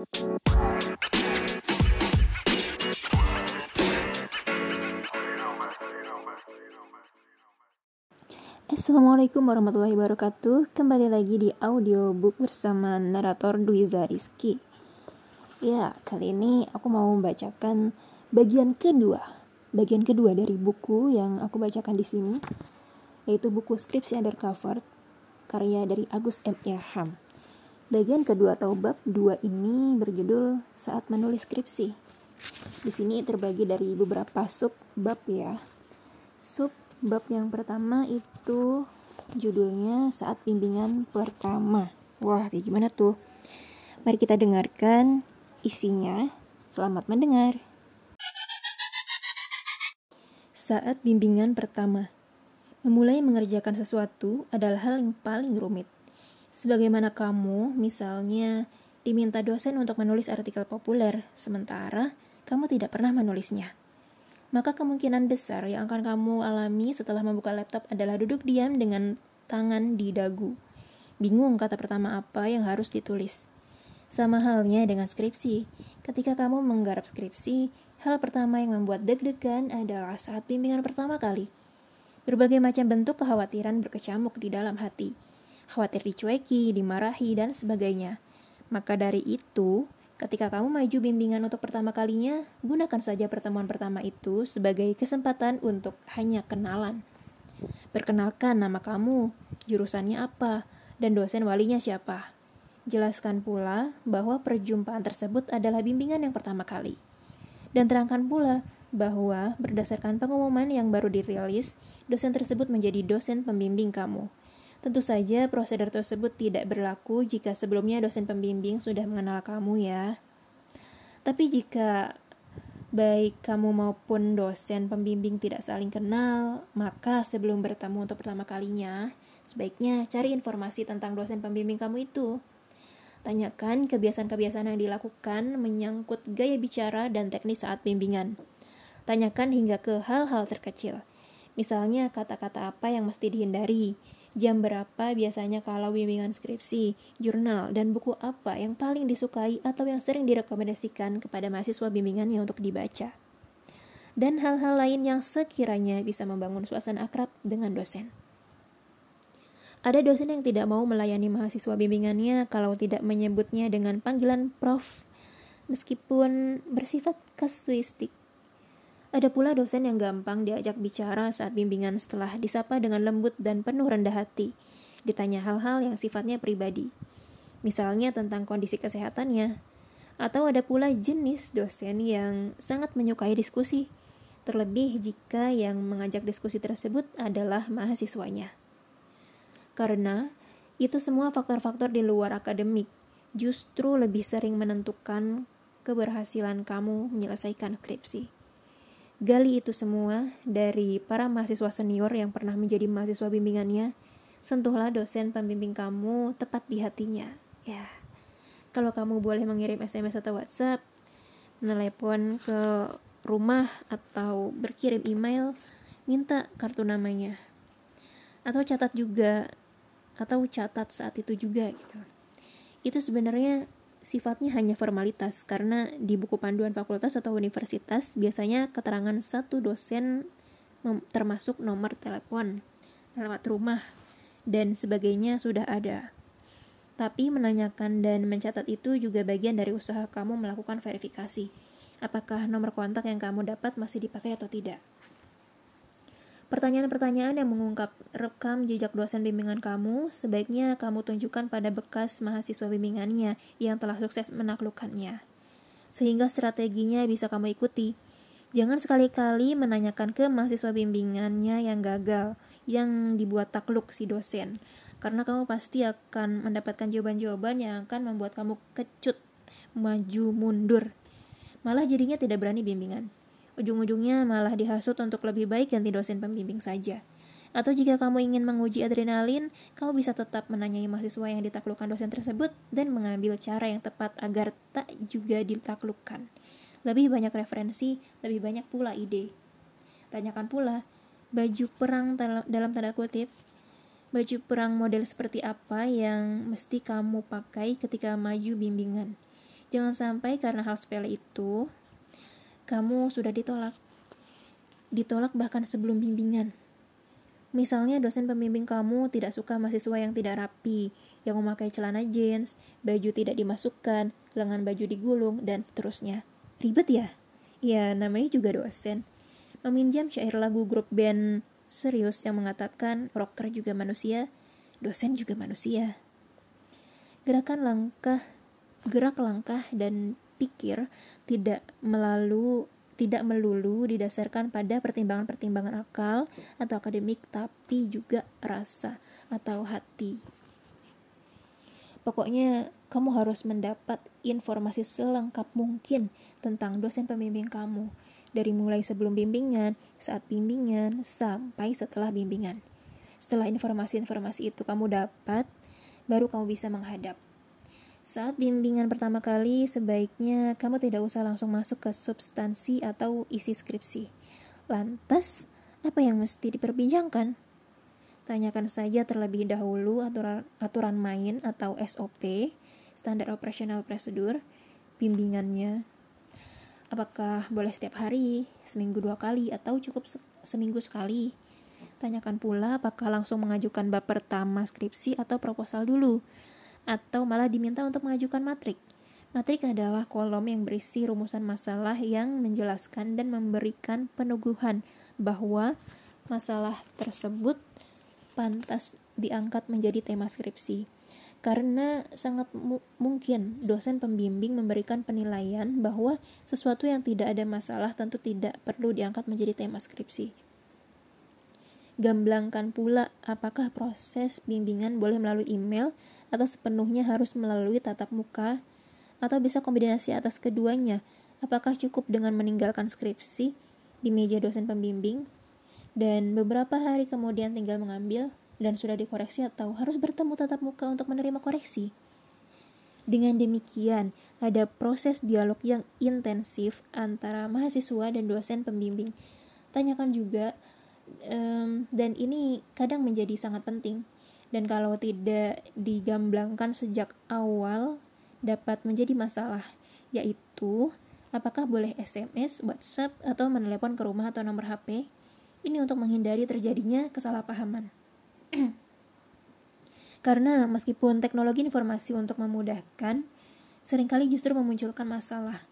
Assalamualaikum warahmatullahi wabarakatuh. Kembali lagi di audiobook bersama narator Duiza Rizky. Ya, kali ini aku mau membacakan bagian kedua Bagian kedua dari buku yang aku bacakan di sini Yaitu buku Skripsi Undercover Karya dari Agus M. Irham Bagian kedua atau bab dua ini berjudul Saat Menulis Skripsi Di sini terbagi dari beberapa sub bab ya Sub Bab yang pertama itu judulnya saat bimbingan pertama. Wah, kayak gimana tuh? Mari kita dengarkan isinya. Selamat mendengar. Saat bimbingan pertama. Memulai mengerjakan sesuatu adalah hal yang paling rumit. Sebagaimana kamu, misalnya, diminta dosen untuk menulis artikel populer, sementara kamu tidak pernah menulisnya maka kemungkinan besar yang akan kamu alami setelah membuka laptop adalah duduk diam dengan tangan di dagu. Bingung kata pertama apa yang harus ditulis. Sama halnya dengan skripsi. Ketika kamu menggarap skripsi, hal pertama yang membuat deg-degan adalah saat bimbingan pertama kali. Berbagai macam bentuk kekhawatiran berkecamuk di dalam hati. Khawatir dicueki, dimarahi, dan sebagainya. Maka dari itu, Ketika kamu maju bimbingan untuk pertama kalinya, gunakan saja pertemuan pertama itu sebagai kesempatan untuk hanya kenalan. Perkenalkan nama kamu, jurusannya apa, dan dosen walinya siapa. Jelaskan pula bahwa perjumpaan tersebut adalah bimbingan yang pertama kali. Dan terangkan pula bahwa berdasarkan pengumuman yang baru dirilis, dosen tersebut menjadi dosen pembimbing kamu. Tentu saja prosedur tersebut tidak berlaku jika sebelumnya dosen pembimbing sudah mengenal kamu ya. Tapi jika baik kamu maupun dosen pembimbing tidak saling kenal, maka sebelum bertemu untuk pertama kalinya, sebaiknya cari informasi tentang dosen pembimbing kamu itu. Tanyakan kebiasaan-kebiasaan yang dilakukan menyangkut gaya bicara dan teknis saat bimbingan. Tanyakan hingga ke hal-hal terkecil. Misalnya kata-kata apa yang mesti dihindari, jam berapa biasanya kalau bimbingan skripsi, jurnal, dan buku apa yang paling disukai atau yang sering direkomendasikan kepada mahasiswa bimbingannya untuk dibaca. Dan hal-hal lain yang sekiranya bisa membangun suasana akrab dengan dosen. Ada dosen yang tidak mau melayani mahasiswa bimbingannya kalau tidak menyebutnya dengan panggilan prof, meskipun bersifat kasuistik. Ada pula dosen yang gampang diajak bicara saat bimbingan setelah disapa dengan lembut dan penuh rendah hati. Ditanya hal-hal yang sifatnya pribadi. Misalnya tentang kondisi kesehatannya. Atau ada pula jenis dosen yang sangat menyukai diskusi. Terlebih jika yang mengajak diskusi tersebut adalah mahasiswanya. Karena itu semua faktor-faktor di luar akademik justru lebih sering menentukan keberhasilan kamu menyelesaikan skripsi. Gali itu semua dari para mahasiswa senior yang pernah menjadi mahasiswa bimbingannya. Sentuhlah dosen pembimbing kamu tepat di hatinya. Ya, kalau kamu boleh mengirim SMS atau WhatsApp, menelepon ke rumah atau berkirim email, minta kartu namanya. Atau catat juga, atau catat saat itu juga gitu. Itu sebenarnya sifatnya hanya formalitas karena di buku panduan fakultas atau universitas biasanya keterangan satu dosen termasuk nomor telepon, alamat rumah, dan sebagainya sudah ada. Tapi menanyakan dan mencatat itu juga bagian dari usaha kamu melakukan verifikasi. Apakah nomor kontak yang kamu dapat masih dipakai atau tidak? Pertanyaan-pertanyaan yang mengungkap rekam jejak dosen bimbingan kamu, sebaiknya kamu tunjukkan pada bekas mahasiswa bimbingannya yang telah sukses menaklukkannya. Sehingga strateginya bisa kamu ikuti. Jangan sekali-kali menanyakan ke mahasiswa bimbingannya yang gagal, yang dibuat takluk si dosen. Karena kamu pasti akan mendapatkan jawaban-jawaban yang akan membuat kamu kecut, maju, mundur. Malah jadinya tidak berani bimbingan. Ujung-ujungnya malah dihasut untuk lebih baik ganti dosen pembimbing saja. Atau jika kamu ingin menguji adrenalin, kamu bisa tetap menanyai mahasiswa yang ditaklukkan dosen tersebut dan mengambil cara yang tepat agar tak juga ditaklukkan. Lebih banyak referensi, lebih banyak pula ide. Tanyakan pula, baju perang dalam tanda kutip, baju perang model seperti apa yang mesti kamu pakai ketika maju bimbingan. Jangan sampai karena hal sepele itu, kamu sudah ditolak. Ditolak bahkan sebelum bimbingan. Misalnya dosen pembimbing kamu tidak suka mahasiswa yang tidak rapi, yang memakai celana jeans, baju tidak dimasukkan, lengan baju digulung, dan seterusnya. Ribet ya? Ya, namanya juga dosen. Meminjam syair lagu grup band serius yang mengatakan rocker juga manusia, dosen juga manusia. Gerakan langkah, gerak langkah dan pikir tidak melalui tidak melulu didasarkan pada pertimbangan-pertimbangan akal atau akademik, tapi juga rasa atau hati. Pokoknya, kamu harus mendapat informasi selengkap mungkin tentang dosen pembimbing kamu, dari mulai sebelum bimbingan, saat bimbingan, sampai setelah bimbingan. Setelah informasi-informasi itu kamu dapat, baru kamu bisa menghadap. Saat bimbingan pertama kali, sebaiknya kamu tidak usah langsung masuk ke substansi atau isi skripsi. Lantas, apa yang mesti diperbincangkan? Tanyakan saja terlebih dahulu aturan, aturan main atau SOP, Standar Operational Procedure, bimbingannya. Apakah boleh setiap hari, seminggu dua kali, atau cukup se seminggu sekali? Tanyakan pula apakah langsung mengajukan bab pertama skripsi atau proposal dulu atau malah diminta untuk mengajukan matrik. Matrik adalah kolom yang berisi rumusan masalah yang menjelaskan dan memberikan peneguhan bahwa masalah tersebut pantas diangkat menjadi tema skripsi. Karena sangat mu mungkin dosen pembimbing memberikan penilaian bahwa sesuatu yang tidak ada masalah tentu tidak perlu diangkat menjadi tema skripsi. Gamblangkan pula apakah proses bimbingan boleh melalui email atau sepenuhnya harus melalui tatap muka, atau bisa kombinasi atas keduanya. Apakah cukup dengan meninggalkan skripsi di meja dosen pembimbing, dan beberapa hari kemudian tinggal mengambil dan sudah dikoreksi atau harus bertemu tatap muka untuk menerima koreksi? Dengan demikian, ada proses dialog yang intensif antara mahasiswa dan dosen pembimbing. Tanyakan juga, um, dan ini kadang menjadi sangat penting dan kalau tidak digamblangkan sejak awal dapat menjadi masalah, yaitu apakah boleh SMS, WhatsApp, atau menelepon ke rumah atau nomor HP. Ini untuk menghindari terjadinya kesalahpahaman. Karena meskipun teknologi informasi untuk memudahkan, sering kali justru memunculkan masalah.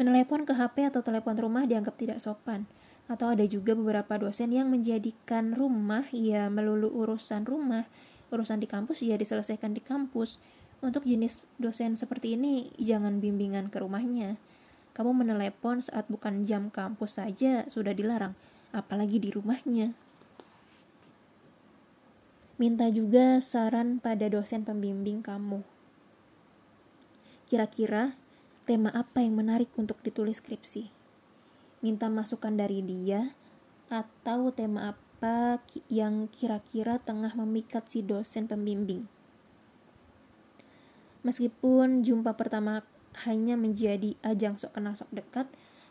Menelepon ke HP atau telepon rumah dianggap tidak sopan, atau ada juga beberapa dosen yang menjadikan rumah ya melulu urusan rumah urusan di kampus ya diselesaikan di kampus. Untuk jenis dosen seperti ini jangan bimbingan ke rumahnya. Kamu menelepon saat bukan jam kampus saja sudah dilarang apalagi di rumahnya. Minta juga saran pada dosen pembimbing kamu. Kira-kira tema apa yang menarik untuk ditulis skripsi minta masukan dari dia atau tema apa yang kira-kira tengah memikat si dosen pembimbing. Meskipun jumpa pertama hanya menjadi ajang sok kenal sok dekat,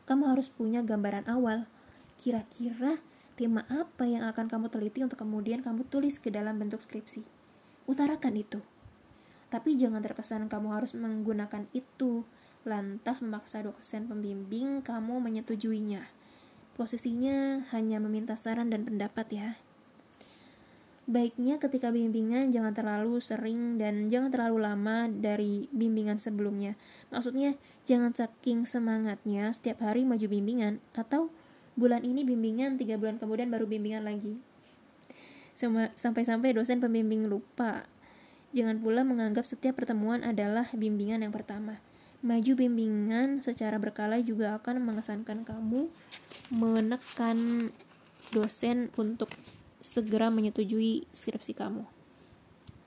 kamu harus punya gambaran awal. Kira-kira tema apa yang akan kamu teliti untuk kemudian kamu tulis ke dalam bentuk skripsi. Utarakan itu. Tapi jangan terkesan kamu harus menggunakan itu lantas memaksa dosen pembimbing kamu menyetujuinya. Posisinya hanya meminta saran dan pendapat ya. Baiknya ketika bimbingan jangan terlalu sering dan jangan terlalu lama dari bimbingan sebelumnya. Maksudnya jangan saking semangatnya setiap hari maju bimbingan atau bulan ini bimbingan tiga bulan kemudian baru bimbingan lagi. Sampai-sampai dosen pembimbing lupa. Jangan pula menganggap setiap pertemuan adalah bimbingan yang pertama Maju bimbingan secara berkala juga akan mengesankan kamu menekan dosen untuk segera menyetujui skripsi kamu.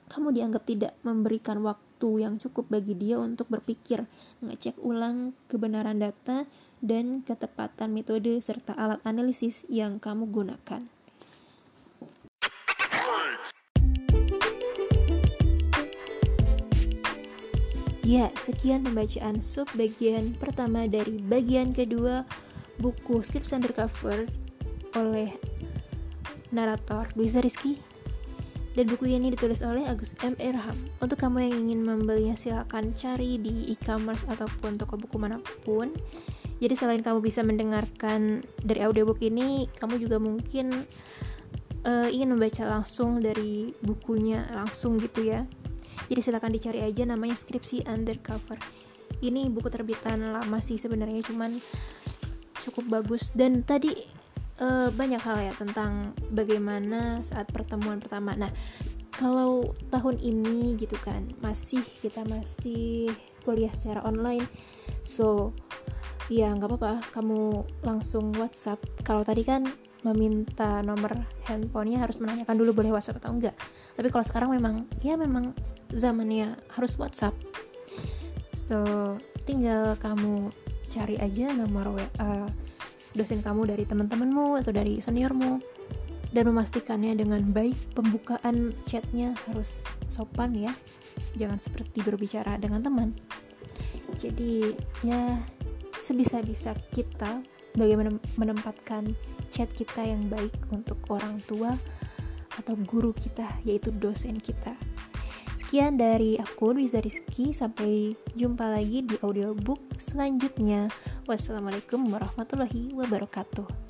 Kamu dianggap tidak memberikan waktu yang cukup bagi dia untuk berpikir, mengecek ulang kebenaran data, dan ketepatan metode serta alat analisis yang kamu gunakan. Ya, sekian pembacaan sub bagian pertama dari bagian kedua buku Scripts Undercover oleh narator Luisa Rizky. dan buku ini ditulis oleh Agus M. Irham. Untuk kamu yang ingin membelinya silakan cari di e-commerce ataupun toko buku mana pun. Jadi selain kamu bisa mendengarkan dari audiobook ini, kamu juga mungkin uh, ingin membaca langsung dari bukunya langsung gitu ya. Jadi silakan dicari aja namanya Skripsi Undercover. Ini buku terbitan lama sih sebenarnya cuman cukup bagus dan tadi uh, banyak hal ya tentang bagaimana saat pertemuan pertama. Nah, kalau tahun ini gitu kan masih kita masih kuliah secara online, so ya nggak apa-apa kamu langsung WhatsApp. Kalau tadi kan meminta nomor handphonenya harus menanyakan dulu boleh WhatsApp atau enggak. Tapi kalau sekarang memang ya memang zamannya harus WhatsApp. So tinggal kamu cari aja nomor WA dosen kamu dari teman-temanmu atau dari seniormu dan memastikannya dengan baik pembukaan chatnya harus sopan ya. Jangan seperti berbicara dengan teman. Jadi ya sebisa-bisa kita bagaimana menempatkan chat kita yang baik untuk orang tua atau guru kita yaitu dosen kita Sekian dari aku Riza Rizky. Sampai jumpa lagi di audiobook selanjutnya. Wassalamualaikum warahmatullahi wabarakatuh